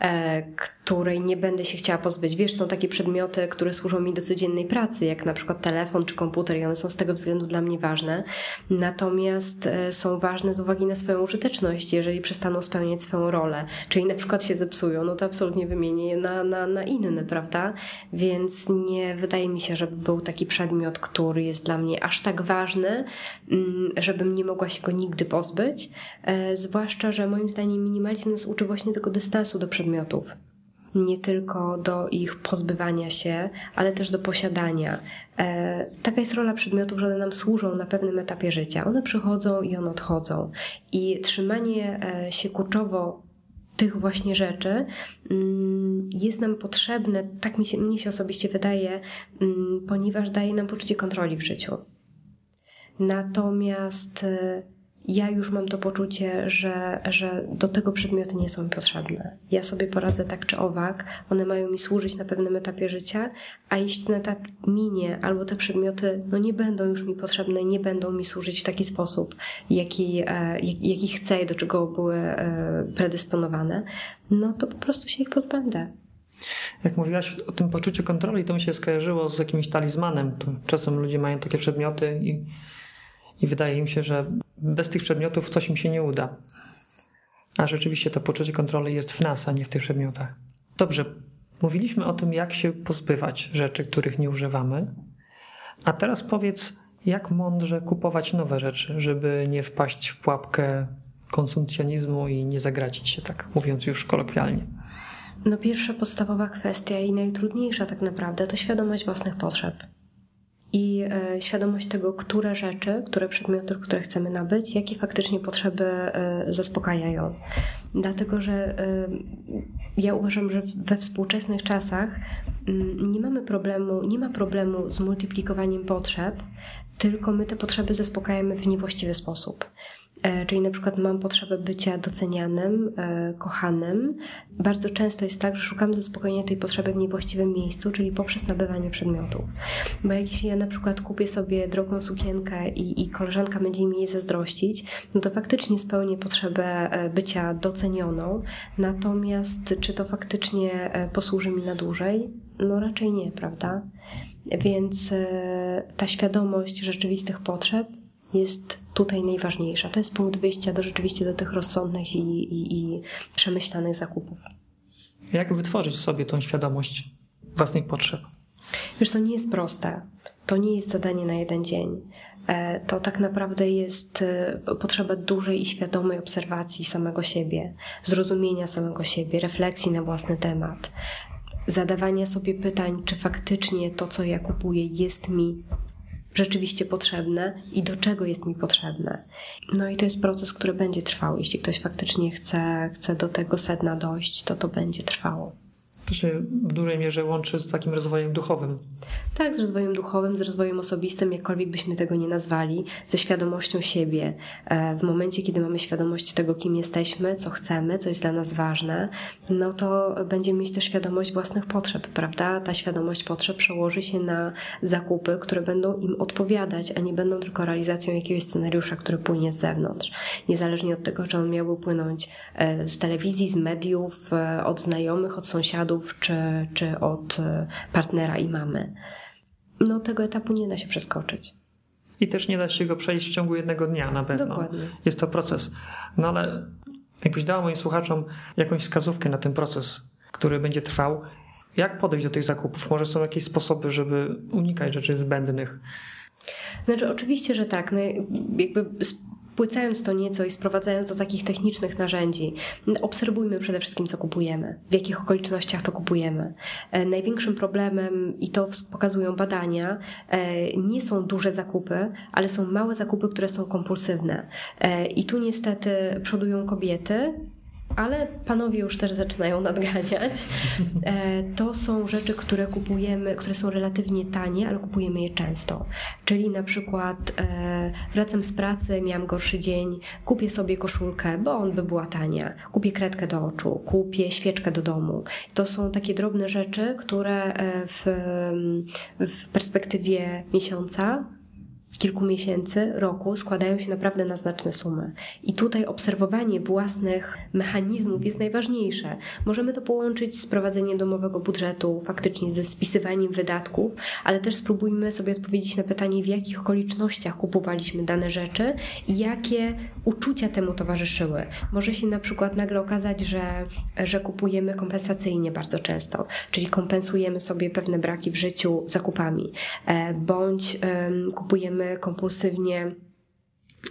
e, której nie będę się chciała pozbyć. Wiesz, są takie przedmioty, które służą mi do codziennej pracy, jak na przykład telefon czy komputer, i one są z tego względu dla mnie ważne. Natomiast e, są ważne z uwagi na swoją użyteczność, jeżeli przestaną spełniać swoją rolę, czyli na przykład się zepsują, no to absolutnie wymienię je na, na, na inne, prawda? Więc nie wydaje mi się, żeby był taki przedmiot, który jest dla mnie aż tak ważny, mm, żebym nie mogła się go nigdy pozbyć. E, zwłaszcza, że moim zdaniem minimalizm nas uczy właśnie tego dystansu do przedmiotów. Nie tylko do ich pozbywania się, ale też do posiadania. E, taka jest rola przedmiotów, że one nam służą na pewnym etapie życia. One przychodzą i one odchodzą. I trzymanie e, się kurczowo tych właśnie rzeczy mm, jest nam potrzebne, tak mi się, mnie się osobiście wydaje, mm, ponieważ daje nam poczucie kontroli w życiu. Natomiast ja już mam to poczucie, że, że do tego przedmioty nie są mi potrzebne. Ja sobie poradzę tak czy owak, one mają mi służyć na pewnym etapie życia, a jeśli ten etap minie, albo te przedmioty no nie będą już mi potrzebne, nie będą mi służyć w taki sposób, jaki, e, jaki chcę i do czego były e, predysponowane, no to po prostu się ich pozbędę. Jak mówiłaś o tym poczuciu kontroli, to mi się skojarzyło z jakimś talizmanem. To czasem ludzie mają takie przedmioty i, i wydaje im się, że bez tych przedmiotów coś im się nie uda. A rzeczywiście to poczucie kontroli jest w nas, a nie w tych przedmiotach. Dobrze, mówiliśmy o tym, jak się pozbywać rzeczy, których nie używamy. A teraz powiedz, jak mądrze kupować nowe rzeczy, żeby nie wpaść w pułapkę konsumpcjonizmu i nie zagracić się, tak mówiąc już kolokwialnie. No pierwsza podstawowa kwestia i najtrudniejsza tak naprawdę to świadomość własnych potrzeb i e, świadomość tego, które rzeczy, które przedmioty, które chcemy nabyć, jakie faktycznie potrzeby e, zaspokajają. Dlatego, że e, ja uważam, że we współczesnych czasach mm, nie mamy problemu, nie ma problemu z multiplikowaniem potrzeb, tylko my te potrzeby zaspokajamy w niewłaściwy sposób. E, czyli na przykład mam potrzebę bycia docenianym, e, kochanym. Bardzo często jest tak, że szukam zaspokojenia tej potrzeby w niewłaściwym miejscu, czyli poprzez nabywanie przedmiotów. Bo jak jeśli ja na przykład kupię sobie drogą sukienkę i, i koleżanka będzie mi jej zazdrościć, no to faktycznie spełnię potrzebę e, bycia docenioną, natomiast czy to faktycznie posłuży mi na dłużej? No raczej nie, prawda? Więc ta świadomość rzeczywistych potrzeb jest tutaj najważniejsza. To jest punkt wyjścia do rzeczywiście do tych rozsądnych i, i, i przemyślanych zakupów. Jak wytworzyć sobie tą świadomość własnych potrzeb? Wiesz, to nie jest proste. To nie jest zadanie na jeden dzień. E, to tak naprawdę jest e, potrzeba dużej i świadomej obserwacji samego siebie, zrozumienia samego siebie, refleksji na własny temat, zadawania sobie pytań, czy faktycznie to, co ja kupuję, jest mi rzeczywiście potrzebne i do czego jest mi potrzebne. No i to jest proces, który będzie trwał. Jeśli ktoś faktycznie chce, chce do tego sedna dojść, to to będzie trwało. To się w dużej mierze łączy z takim rozwojem duchowym. Tak, z rozwojem duchowym, z rozwojem osobistym, jakkolwiek byśmy tego nie nazwali, ze świadomością siebie. E, w momencie, kiedy mamy świadomość tego, kim jesteśmy, co chcemy, co jest dla nas ważne, no to będziemy mieć też świadomość własnych potrzeb, prawda? Ta świadomość potrzeb przełoży się na zakupy, które będą im odpowiadać, a nie będą tylko realizacją jakiegoś scenariusza, który płynie z zewnątrz. Niezależnie od tego, czy on miałby płynąć e, z telewizji, z mediów, e, od znajomych, od sąsiadów, czy, czy od partnera i mamy no tego etapu nie da się przeskoczyć. I też nie da się go przejść w ciągu jednego dnia na pewno. Dokładnie. Jest to proces. No ale Jakbyś dała moim słuchaczom jakąś wskazówkę na ten proces, który będzie trwał, jak podejść do tych zakupów? Może są jakieś sposoby, żeby unikać rzeczy zbędnych? Znaczy, oczywiście, że tak. No, jakby Płycając to nieco i sprowadzając do takich technicznych narzędzi, obserwujmy przede wszystkim, co kupujemy, w jakich okolicznościach to kupujemy. E, największym problemem, i to pokazują badania, e, nie są duże zakupy, ale są małe zakupy, które są kompulsywne. E, I tu niestety przodują kobiety, ale panowie już też zaczynają nadganiać. E, to są rzeczy, które kupujemy, które są relatywnie tanie, ale kupujemy je często. Czyli na przykład e, wracam z pracy, miałam gorszy dzień, kupię sobie koszulkę, bo on by była tania, kupię kredkę do oczu, kupię świeczkę do domu. To są takie drobne rzeczy, które e, w, w perspektywie miesiąca kilku miesięcy, roku składają się naprawdę na znaczne sumy. I tutaj obserwowanie własnych mechanizmów jest najważniejsze. Możemy to połączyć z prowadzeniem domowego budżetu, faktycznie ze spisywaniem wydatków, ale też spróbujmy sobie odpowiedzieć na pytanie, w jakich okolicznościach kupowaliśmy dane rzeczy i jakie uczucia temu towarzyszyły. Może się na przykład nagle okazać, że, że kupujemy kompensacyjnie bardzo często, czyli kompensujemy sobie pewne braki w życiu zakupami, e, bądź kupujemy kompulsywnie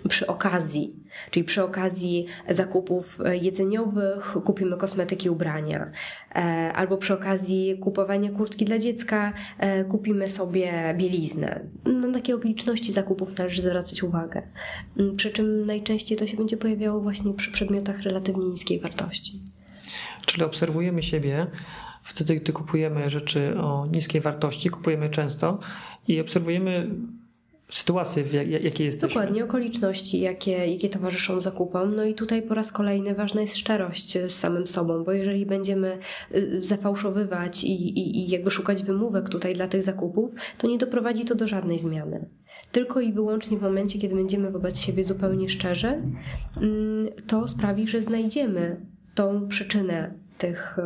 przy okazji, czyli przy okazji zakupów jedzeniowych kupimy kosmetyki, ubrania, e, albo przy okazji kupowania kurtki dla dziecka e, kupimy sobie bieliznę. Na takie okoliczności zakupów należy zwracać uwagę. Mm, przy czym najczęściej to się będzie pojawiało właśnie przy przedmiotach relatywnie niskiej wartości. Czyli obserwujemy siebie, wtedy gdy kupujemy rzeczy o niskiej wartości, kupujemy często i obserwujemy sytuacje, w jakiej jesteśmy. Dokładnie, okoliczności, jakie, jakie towarzyszą zakupom. No i tutaj po raz kolejny ważna jest szczerość z samym sobą, bo jeżeli będziemy y, zafałszowywać i, i, i jakby szukać wymówek tutaj dla tych zakupów, to nie doprowadzi to do żadnej zmiany. Tylko i wyłącznie w momencie, kiedy będziemy wobec siebie zupełnie szczerzy, mm, to sprawi, że znajdziemy tą przyczynę tych y,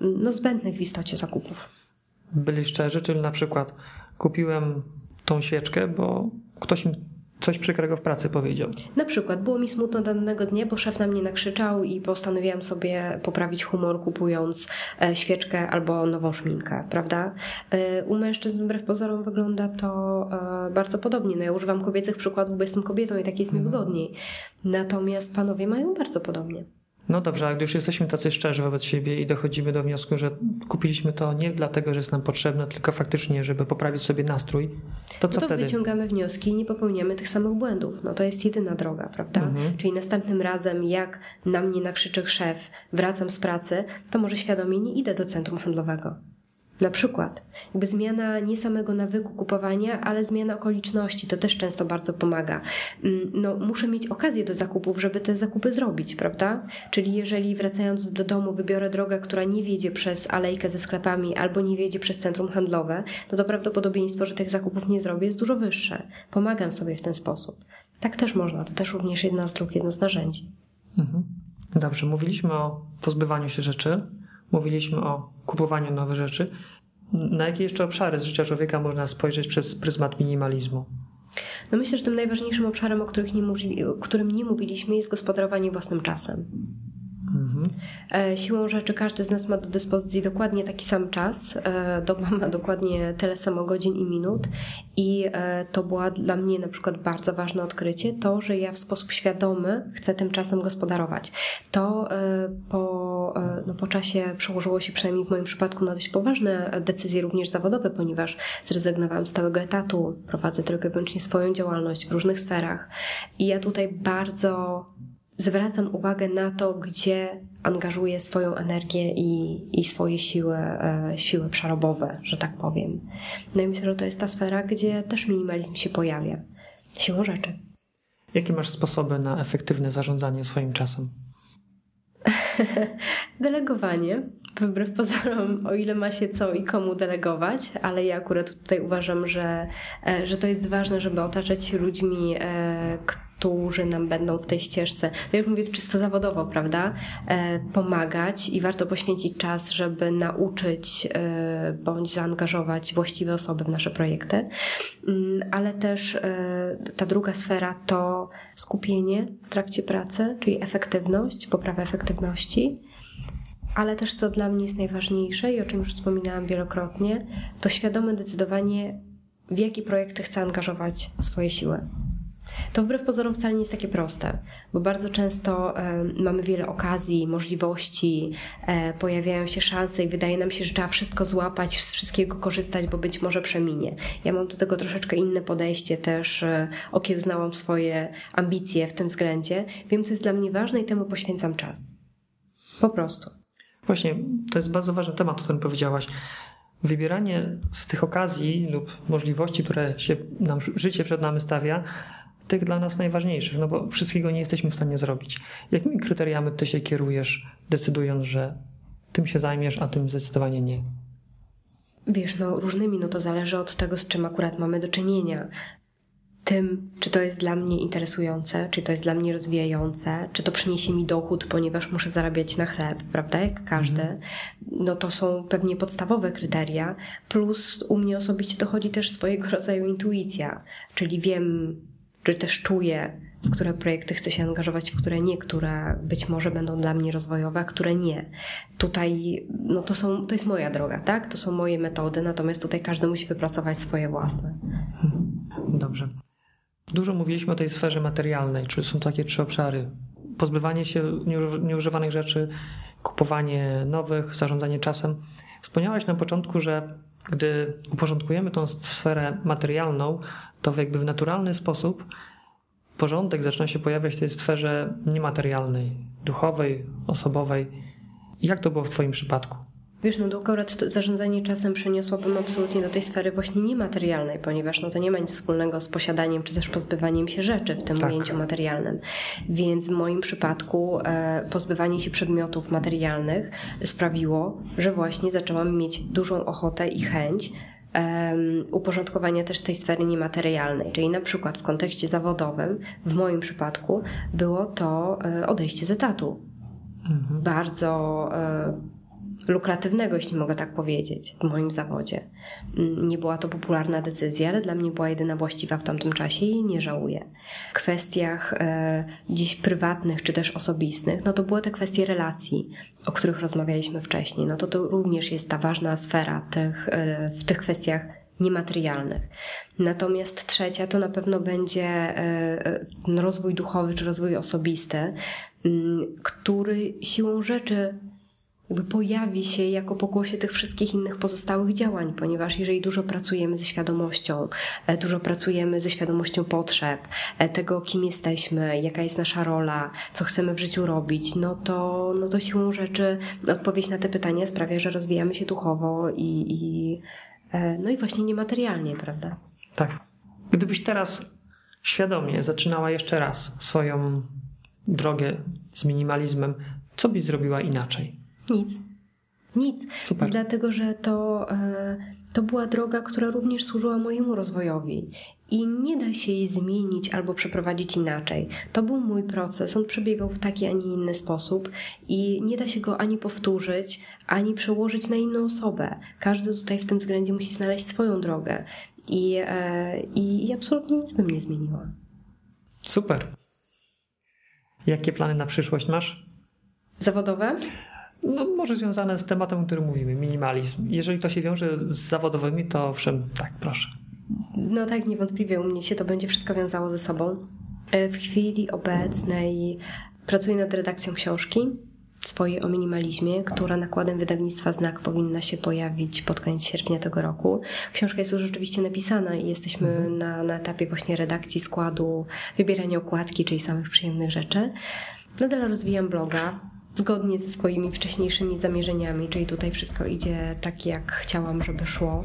no, zbędnych w istocie zakupów. Byli szczerzy, czyli na przykład kupiłem tą świeczkę, bo ktoś mi coś przykrego w pracy powiedział. Na przykład było mi smutno danego dnia, bo szef na mnie nakrzyczał i postanowiłam sobie poprawić humor kupując e, świeczkę albo nową szminkę, prawda? E, u mężczyzn wbrew pozorom wygląda to e, bardzo podobnie. No ja używam kobiecych przykładów, bo jestem kobietą i tak jest mi mhm. wygodniej. Natomiast panowie mają bardzo podobnie. No dobrze, a gdy już jesteśmy tacy szczerzy wobec siebie i dochodzimy do wniosku, że kupiliśmy to nie dlatego, że jest nam potrzebne, tylko faktycznie, żeby poprawić sobie nastrój, to co no to wtedy? wyciągamy wnioski i nie popełniamy tych samych błędów. No to jest jedyna droga, prawda? Mhm. Czyli następnym razem, jak na mnie nakrzyczy szef, wracam z pracy, to może świadomie nie idę do centrum handlowego. Na przykład, jakby zmiana nie samego nawyku kupowania, ale zmiana okoliczności, to też często bardzo pomaga. Mm, no, muszę mieć okazję do zakupów, żeby te zakupy zrobić, prawda? Czyli jeżeli wracając do domu wybiorę drogę, która nie wiedzie przez alejkę ze sklepami albo nie wiedzie przez centrum handlowe, no to prawdopodobieństwo, że tych zakupów nie zrobię jest dużo wyższe. Pomagam sobie w ten sposób. Tak też można, to też również jedna z dróg, jedno z narzędzi. Mhm. Dobrze, mówiliśmy o pozbywaniu się rzeczy, mówiliśmy o kupowaniu nowych rzeczy. Na jakie jeszcze obszary z życia człowieka można spojrzeć przez pryzmat minimalizmu? No myślę, że tym najważniejszym obszarem, o nie o którym nie mówiliśmy, jest gospodarowanie własnym czasem. Mhm. Siłą rzeczy każdy z nas ma do dyspozycji dokładnie taki sam czas, e, ma dokładnie tyle samo godzin i minut i e, to była dla mnie na przykład bardzo ważne odkrycie, to, że ja w sposób świadomy chcę tym czasem gospodarować. To po, no po czasie przełożyło się przynajmniej w moim przypadku na dość poważne decyzje również zawodowe, ponieważ zrezygnowałam z stałego etatu, prowadzę tylko i wyłącznie swoją działalność w różnych sferach i ja tutaj bardzo zwracam uwagę na to, gdzie angażuję swoją energię i, i swoje siły, e, siły przerobowe, że tak powiem. No i myślę, że to jest ta sfera, gdzie też minimalizm się pojawia. Siłą rzeczy. Jakie masz sposoby na efektywne zarządzanie swoim czasem? Delegowanie. Wbrew pozorom, o ile ma się co i komu delegować, ale ja akurat tutaj uważam, że, e, że to jest ważne, żeby otaczać się ludźmi, e, którzy nam będą w tej ścieżce, no jak mówię, czysto zawodowo, prawda, e, pomagać i warto poświęcić czas, żeby nauczyć e, bądź zaangażować właściwe osoby w nasze projekty. Mm, ale też e, ta druga sfera to skupienie w trakcie pracy, czyli efektywność, poprawa efektywności ale też co dla mnie jest najważniejsze i o czym już wspominałam wielokrotnie, to świadome decydowanie, w jaki projekt chcę angażować swoje siły. To wbrew pozorom wcale nie jest takie proste, bo bardzo często mamy wiele okazji, możliwości, e, pojawiają się szanse i wydaje nam się, że trzeba wszystko złapać, z wszystkiego korzystać, bo być może przeminie. Ja mam do tego troszeczkę inne podejście, też e, okiełznałam swoje ambicje w tym względzie. Wiem, co jest dla mnie ważne i temu poświęcam czas. Po prostu. Właśnie, to jest bardzo ważny temat, o którym powiedziałaś. Wybieranie z tych okazji lub możliwości, które się nam życie przed nami stawia, tych dla nas najważniejszych, no bo wszystkiego nie jesteśmy w stanie zrobić. Jakimi kryteriami ty się kierujesz, decydując, że tym się zajmiesz, a tym zdecydowanie nie? Wiesz, no różnymi, no to zależy od tego, z czym akurat mamy do czynienia tym, czy to jest dla mnie interesujące, czy to jest dla mnie rozwijające, czy to przyniesie mi dochód, ponieważ muszę zarabiać na chleb, prawda, jak każdy. Mhm. No to są pewnie podstawowe kryteria, plus u mnie osobiście dochodzi też swojego rodzaju intuicja, czyli wiem, czy też czuję, w które projekty chcę się angażować, w które nie, które być może będą dla mnie rozwojowe, a które nie. Tutaj, no to, są, to jest moja droga, tak? To są moje metody, natomiast tutaj każdy musi wypracować swoje własne. Dobrze. Dużo mówiliśmy o tej sferze materialnej, czy są takie trzy obszary. Pozbywanie się nieużywanych rzeczy, kupowanie nowych, zarządzanie czasem. Wspomniałaś na początku, że gdy uporządkujemy tą sferę materialną, to jakby w naturalny sposób porządek zaczyna się pojawiać w tej sferze niematerialnej, duchowej, osobowej. Jak to było w Twoim przypadku? Wiesz, no to akurat to zarządzanie czasem przeniosłabym absolutnie do tej sfery właśnie niematerialnej, ponieważ no to nie ma nic wspólnego z posiadaniem czy też pozbywaniem się rzeczy w tym tak. ujęciu materialnym. Więc w moim przypadku e, pozbywanie się przedmiotów materialnych sprawiło, że właśnie zaczęłam mieć dużą ochotę i chęć um, uporządkowania też tej sfery niematerialnej. Czyli na przykład w kontekście zawodowym, w moim przypadku, było to e, odejście z etatu. Mhm. Bardzo e, lukratywnego, jeśli mogę tak powiedzieć, w moim zawodzie. Mm, nie była to popularna decyzja, ale dla mnie była jedyna właściwa w tamtym czasie i nie żałuję. W kwestiach e, dziś prywatnych czy też osobistych, no to były te kwestie relacji, o których rozmawialiśmy wcześniej. No to to również jest ta ważna sfera tych, e, w tych kwestiach niematerialnych. Natomiast trzecia to na pewno będzie e, e, rozwój duchowy czy rozwój osobisty, mm, który siłą rzeczy jakby pojawi się jako pokłosie tych wszystkich innych pozostałych działań, ponieważ jeżeli dużo pracujemy ze świadomością, e, dużo pracujemy ze świadomością potrzeb, e, tego kim jesteśmy, jaka jest nasza rola, co chcemy w życiu robić, no to, no to siłą rzeczy odpowiedź na te pytania sprawia, że rozwijamy się duchowo i, i e, no i właśnie niematerialnie, prawda? Tak. Gdybyś teraz świadomie zaczynała jeszcze raz swoją drogę z minimalizmem, co byś zrobiła inaczej? Nic. Nic. Super. Dlatego, że to, e, to była droga, która również służyła mojemu rozwojowi. I nie da się jej zmienić albo przeprowadzić inaczej. To był mój proces, on przebiegał w taki, a nie inny sposób i nie da się go ani powtórzyć, ani przełożyć na inną osobę. Każdy tutaj w tym względzie musi znaleźć swoją drogę. I, e, i, i absolutnie nic bym nie zmieniła. Super. Jakie plany na przyszłość masz? Zawodowe? No, może związane z tematem, o którym mówimy, minimalizm. Jeżeli to się wiąże z zawodowymi, to owszem, tak, proszę. No tak, niewątpliwie u mnie się to będzie wszystko wiązało ze sobą. E, w chwili obecnej pracuję nad redakcją książki swojej o minimalizmie, która nakładem wydawnictwa Znak powinna się pojawić pod koniec sierpnia tego roku. Książka jest już rzeczywiście napisana i jesteśmy mhm. na, na etapie właśnie redakcji składu, wybierania okładki, czyli samych przyjemnych rzeczy. Nadal rozwijam bloga, zgodnie ze swoimi wcześniejszymi zamierzeniami, czyli tutaj wszystko idzie tak, jak chciałam, żeby szło.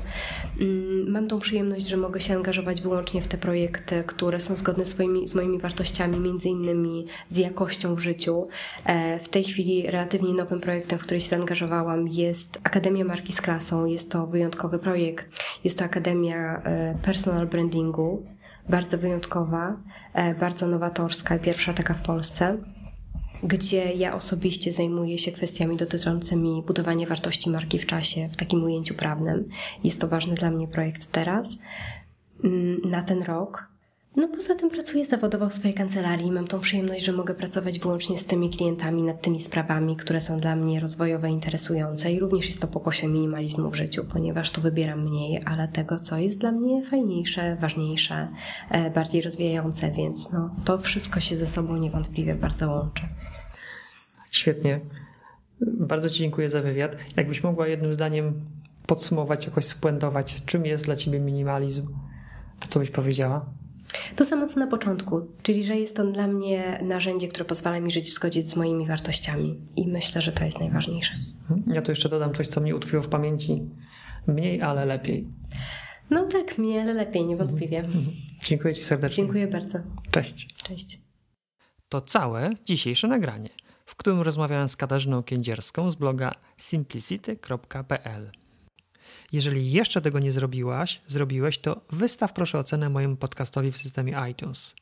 Mm, mam tą przyjemność, że mogę się angażować wyłącznie w te projekty, które są zgodne z moimi wartościami, między innymi z jakością w życiu. E, w tej chwili relatywnie nowym projektem, w który się zaangażowałam jest Akademia Marki z Klasą. Jest to wyjątkowy projekt. Jest to Akademia e, Personal Brandingu bardzo wyjątkowa, e, bardzo nowatorska, pierwsza taka w Polsce, gdzie ja osobiście zajmuję się kwestiami dotyczącymi budowania wartości marki w czasie, w takim ujęciu prawnym. Jest to ważny dla mnie projekt teraz, mm, na ten rok. No poza tym pracuję zawodowo w swojej kancelarii. Mam tą przyjemność, że mogę pracować wyłącznie z tymi klientami nad tymi sprawami, które są dla mnie rozwojowe, interesujące i również jest to pokłosie minimalizmu w życiu, ponieważ tu wybieram mniej, ale tego, co jest dla mnie fajniejsze, ważniejsze, e, bardziej rozwijające, więc no, to wszystko się ze sobą niewątpliwie bardzo łączy. Świetnie. Bardzo Ci dziękuję za wywiad. Jakbyś mogła jednym zdaniem podsumować, jakoś spuentować, czym jest dla Ciebie minimalizm, to co byś powiedziała? To samo co na początku, czyli że jest on dla mnie narzędzie, które pozwala mi żyć w zgodzie z moimi wartościami i myślę, że to jest najważniejsze. Ja tu jeszcze dodam coś, co mnie utkwiło w pamięci. Mniej, ale lepiej. No tak, mniej, ale lepiej, niewątpliwie. Mhm. Dziękuję Ci serdecznie. Dziękuję bardzo. Cześć. Cześć. To całe dzisiejsze nagranie, w którym rozmawiałem z Katarzyną Kędzierską z bloga simplicity.pl. Jeżeli jeszcze tego nie zrobiłaś, zrobiłeś, to wystaw proszę ocenę mojemu podcastowi w systemie iTunes.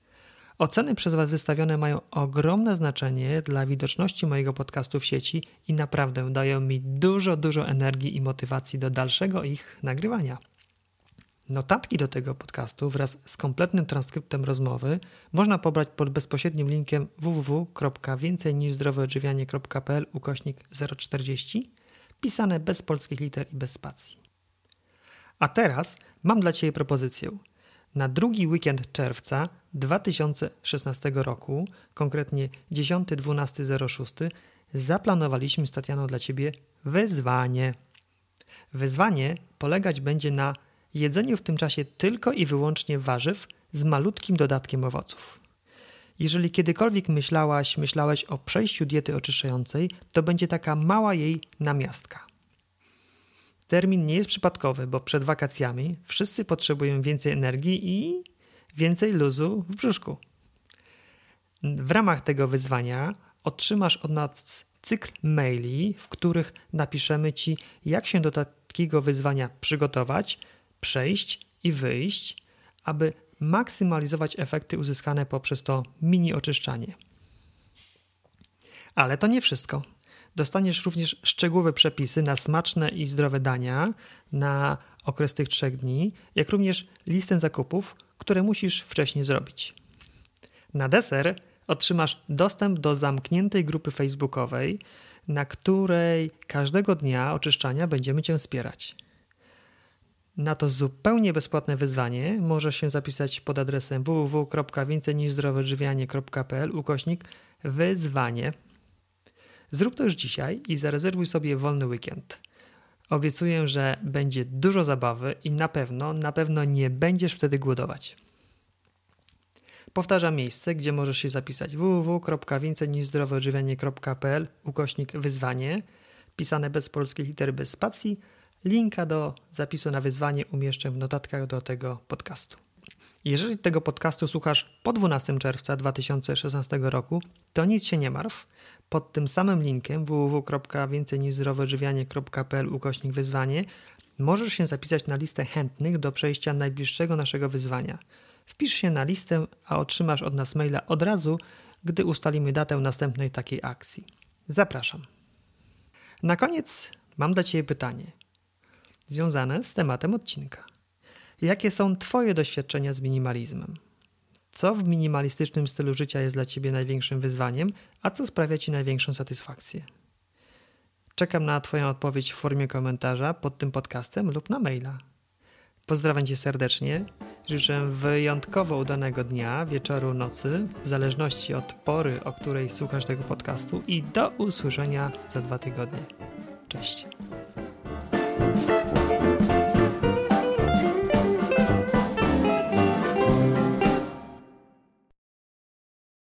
Oceny przez Was wystawione mają ogromne znaczenie dla widoczności mojego podcastu w sieci i naprawdę dają mi dużo, dużo energii i motywacji do dalszego ich nagrywania. Notatki do tego podcastu wraz z kompletnym transkryptem rozmowy można pobrać pod bezpośrednim linkiem www.więcejniżzdroweodżywianie.pl ukośnik 040 pisane bez polskich liter i bez spacji. A teraz mam dla Ciebie propozycję. Na drugi weekend czerwca 2016 roku, konkretnie 10-12-06, zaplanowaliśmy z Tatianą dla Ciebie wyzwanie. Wyzwanie polegać będzie na jedzeniu w tym czasie tylko i wyłącznie warzyw z malutkim dodatkiem owoców. Jeżeli kiedykolwiek myślałaś, myślałeś o przejściu diety oczyszczającej, to będzie taka mała jej namiastka. Termin nie jest przypadkowy, bo przed wakacjami wszyscy potrzebują więcej energii i więcej luzu w brzuszku. W ramach tego wyzwania otrzymasz od nas cykl maili, w których napiszemy Ci, jak się do takiego wyzwania przygotować, przejść i wyjść, aby maksymalizować efekty uzyskane poprzez to mini oczyszczanie. Ale to nie wszystko. Dostaniesz również szczegółowe przepisy na smaczne i zdrowe dania na okres tych trzech dni, jak również listę zakupów, które musisz wcześniej zrobić. Na deser otrzymasz dostęp do zamkniętej grupy facebookowej, na której każdego dnia oczyszczania będziemy Cię wspierać. Na to zupełnie bezpłatne wyzwanie możesz się zapisać pod adresem www.więcejniżzdroweodżywianie.pl ukośnik wyzwanie Zrób to już dzisiaj i zarezerwuj sobie wolny weekend. Obiecuję, że będzie dużo zabawy i na pewno, na pewno nie będziesz wtedy głodować. Powtarzam miejsce, gdzie możesz się zapisać www.więcejniżzdroweodżywianie.pl ukośnik wyzwanie, pisane bez polskich liter bez spacji. Linka do zapisu na wyzwanie umieszczę w notatkach do tego podcastu. Jeżeli tego podcastu słuchasz po 12 czerwca 2016 roku, to nic się nie martw. Pod tym samym linkiem www.więcejniżzdroweodżywianie.pl ukośnik wyzwanie możesz się zapisać na listę chętnych do przejścia najbliższego naszego wyzwania. Wpisz się na listę, a otrzymasz od nas maila od razu, gdy ustalimy datę następnej takiej akcji. Zapraszam. Na koniec mam dla Ciebie pytanie związane z tematem odcinka. Jakie są Twoje doświadczenia z minimalizmem? Co w minimalistycznym stylu życia jest dla Ciebie największym wyzwaniem, a co sprawia Ci największą satysfakcję? Czekam na Twoją odpowiedź w formie komentarza pod tym podcastem lub na maila. Pozdrawiam Cię serdecznie. Życzę wyjątkowo udanego dnia, wieczoru, nocy, w zależności od pory, o której słuchasz tego podcastu i do usłyszenia za dwa tygodnie. Cześć.